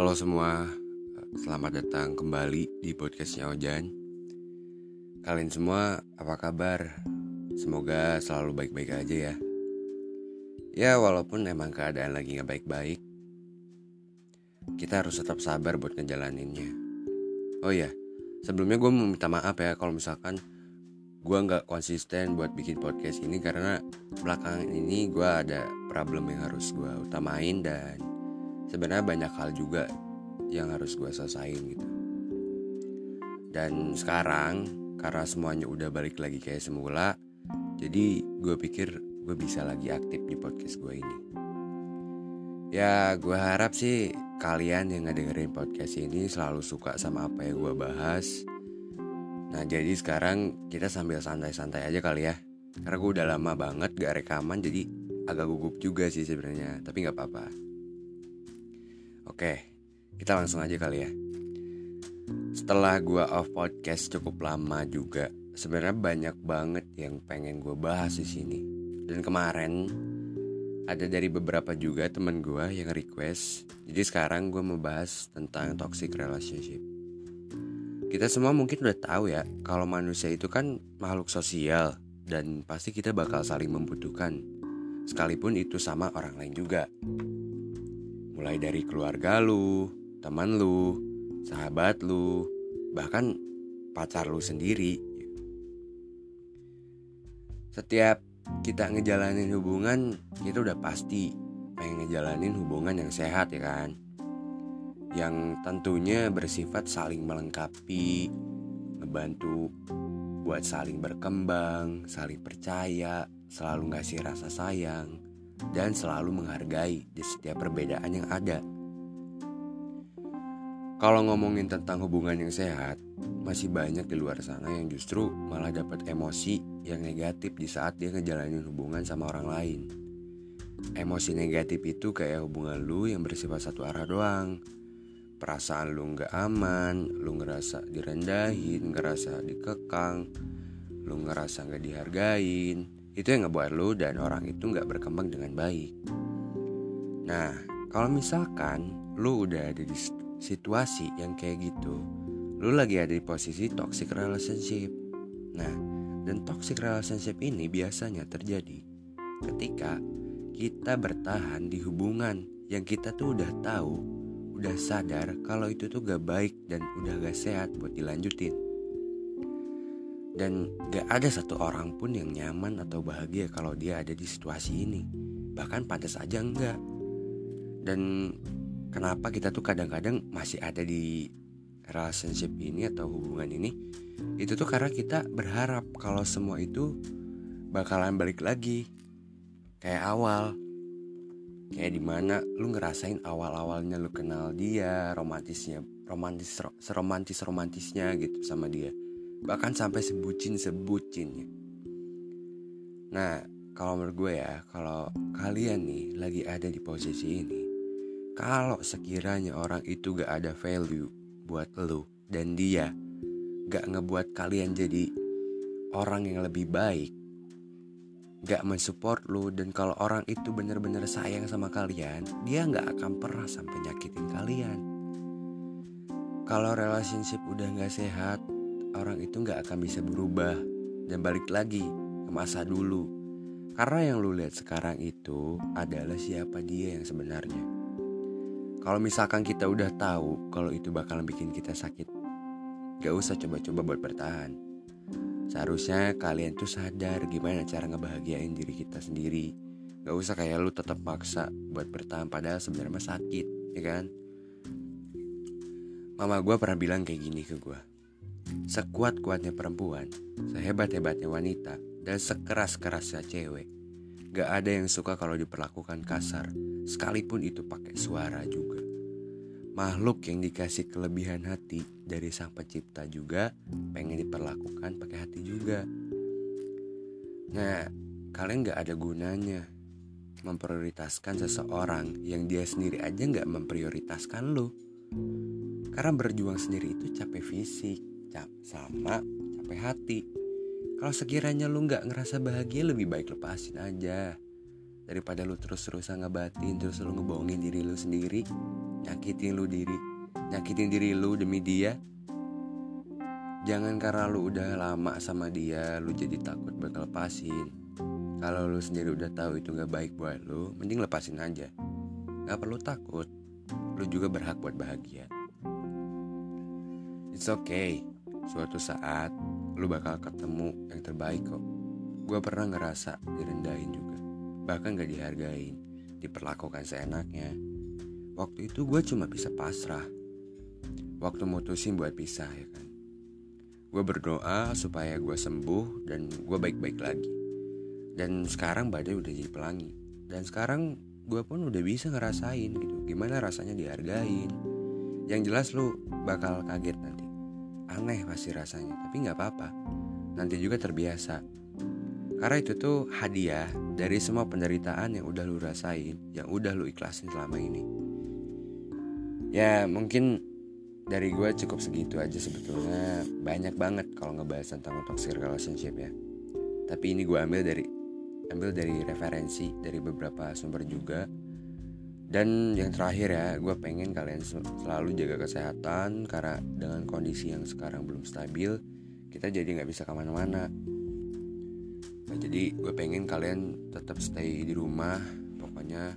Halo semua, selamat datang kembali di podcastnya Ojan. Kalian semua apa kabar? Semoga selalu baik-baik aja ya. Ya walaupun emang keadaan lagi gak baik-baik Kita harus tetap sabar buat ngejalaninnya. Oh ya, sebelumnya gue mau minta maaf ya kalau misalkan gue nggak konsisten buat bikin podcast ini karena belakangan ini gue ada problem yang harus gue utamain dan sebenarnya banyak hal juga yang harus gue selesain gitu. Dan sekarang karena semuanya udah balik lagi kayak semula jadi gue pikir gue bisa lagi aktif di podcast gue ini. Ya gue harap sih kalian yang ngedengerin podcast ini selalu suka sama apa yang gue bahas. Nah jadi sekarang kita sambil santai-santai aja kali ya. Karena gue udah lama banget gak rekaman jadi agak gugup juga sih sebenarnya Tapi gak apa-apa Oke kita langsung aja kali ya Setelah gue off podcast cukup lama juga Sebenarnya banyak banget yang pengen gue bahas di sini Dan kemarin ada dari beberapa juga teman gue yang request Jadi sekarang gue mau bahas tentang toxic relationship kita semua mungkin udah tahu ya kalau manusia itu kan makhluk sosial dan pasti kita bakal saling membutuhkan. Sekalipun itu sama orang lain juga. Mulai dari keluarga lu, teman lu, sahabat lu, bahkan pacar lu sendiri. Setiap kita ngejalanin hubungan, kita udah pasti pengen ngejalanin hubungan yang sehat ya kan yang tentunya bersifat saling melengkapi, ngebantu buat saling berkembang, saling percaya, selalu ngasih rasa sayang, dan selalu menghargai di setiap perbedaan yang ada. Kalau ngomongin tentang hubungan yang sehat, masih banyak di luar sana yang justru malah dapat emosi yang negatif di saat dia ngejalanin hubungan sama orang lain. Emosi negatif itu kayak hubungan lu yang bersifat satu arah doang, perasaan lu nggak aman, lu ngerasa direndahin, ngerasa dikekang, lu ngerasa nggak dihargain, itu yang ngebuat lu dan orang itu nggak berkembang dengan baik. Nah, kalau misalkan lu udah ada di situasi yang kayak gitu, lu lagi ada di posisi toxic relationship. Nah, dan toxic relationship ini biasanya terjadi ketika kita bertahan di hubungan yang kita tuh udah tahu udah sadar kalau itu tuh gak baik dan udah gak sehat buat dilanjutin. Dan gak ada satu orang pun yang nyaman atau bahagia kalau dia ada di situasi ini. Bahkan pantas aja enggak. Dan kenapa kita tuh kadang-kadang masih ada di relationship ini atau hubungan ini itu tuh karena kita berharap kalau semua itu bakalan balik lagi kayak awal kayak di mana lu ngerasain awal-awalnya lu kenal dia romantisnya romantis seromantis romantisnya gitu sama dia bahkan sampai sebucin sebucinnya nah kalau menurut gue ya kalau kalian nih lagi ada di posisi ini kalau sekiranya orang itu gak ada value buat lu dan dia gak ngebuat kalian jadi orang yang lebih baik gak mensupport lu dan kalau orang itu bener-bener sayang sama kalian dia gak akan pernah sampai nyakitin kalian. Kalau relationship udah gak sehat orang itu gak akan bisa berubah dan balik lagi ke masa dulu. Karena yang lu lihat sekarang itu adalah siapa dia yang sebenarnya. Kalau misalkan kita udah tahu kalau itu bakalan bikin kita sakit gak usah coba-coba buat bertahan. Seharusnya kalian tuh sadar gimana cara ngebahagiain diri kita sendiri. Gak usah kayak lu tetap maksa buat bertahan padahal sebenarnya sakit, ya kan? Mama gue pernah bilang kayak gini ke gue Sekuat-kuatnya perempuan, sehebat-hebatnya wanita, dan sekeras-kerasnya cewek Gak ada yang suka kalau diperlakukan kasar, sekalipun itu pakai suara juga makhluk yang dikasih kelebihan hati dari sang pencipta juga pengen diperlakukan pakai hati juga. Nah, kalian gak ada gunanya memprioritaskan seseorang yang dia sendiri aja gak memprioritaskan lo. Karena berjuang sendiri itu capek fisik, cap sama capek hati. Kalau sekiranya lu gak ngerasa bahagia lebih baik lepasin aja. Daripada lu terus-terusan ngebatin terus lu ngebohongin diri lu sendiri nyakitin lu diri nyakitin diri lu demi dia. Jangan karena lu udah lama sama dia lu jadi takut bakal lepasin kalau lu sendiri udah tahu itu gak baik buat lu mending lepasin aja. Gak perlu takut. Lu juga berhak buat bahagia. It's okay suatu saat lu bakal ketemu yang terbaik kok gue pernah ngerasa direndahin juga bahkan gak dihargain diperlakukan seenaknya waktu itu gue cuma bisa pasrah waktu mutusin buat pisah ya kan. Gue berdoa supaya gue sembuh dan gue baik-baik lagi. Dan sekarang badai udah jadi pelangi. Dan sekarang gue pun udah bisa ngerasain gitu. Gimana rasanya dihargain. Yang jelas lu bakal kaget nanti. Aneh pasti rasanya, tapi gak apa-apa. Nanti juga terbiasa. Karena itu tuh hadiah dari semua penderitaan yang udah lu rasain, yang udah lu ikhlasin selama ini. Ya mungkin dari gue cukup segitu aja sebetulnya banyak banget kalau ngebahas tentang toxic relationship ya tapi ini gue ambil dari ambil dari referensi dari beberapa sumber juga dan yang terakhir ya gue pengen kalian selalu jaga kesehatan karena dengan kondisi yang sekarang belum stabil kita jadi nggak bisa ke mana-mana nah, jadi gue pengen kalian tetap stay di rumah pokoknya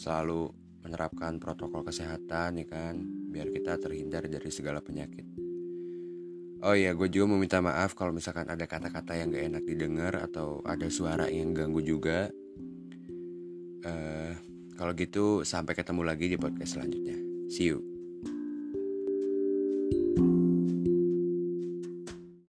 selalu menerapkan protokol kesehatan ya kan biar kita terhindar dari segala penyakit. Oh iya, gue juga mau minta maaf kalau misalkan ada kata-kata yang gak enak didengar atau ada suara yang ganggu juga. Uh, kalau gitu sampai ketemu lagi di podcast selanjutnya. See you.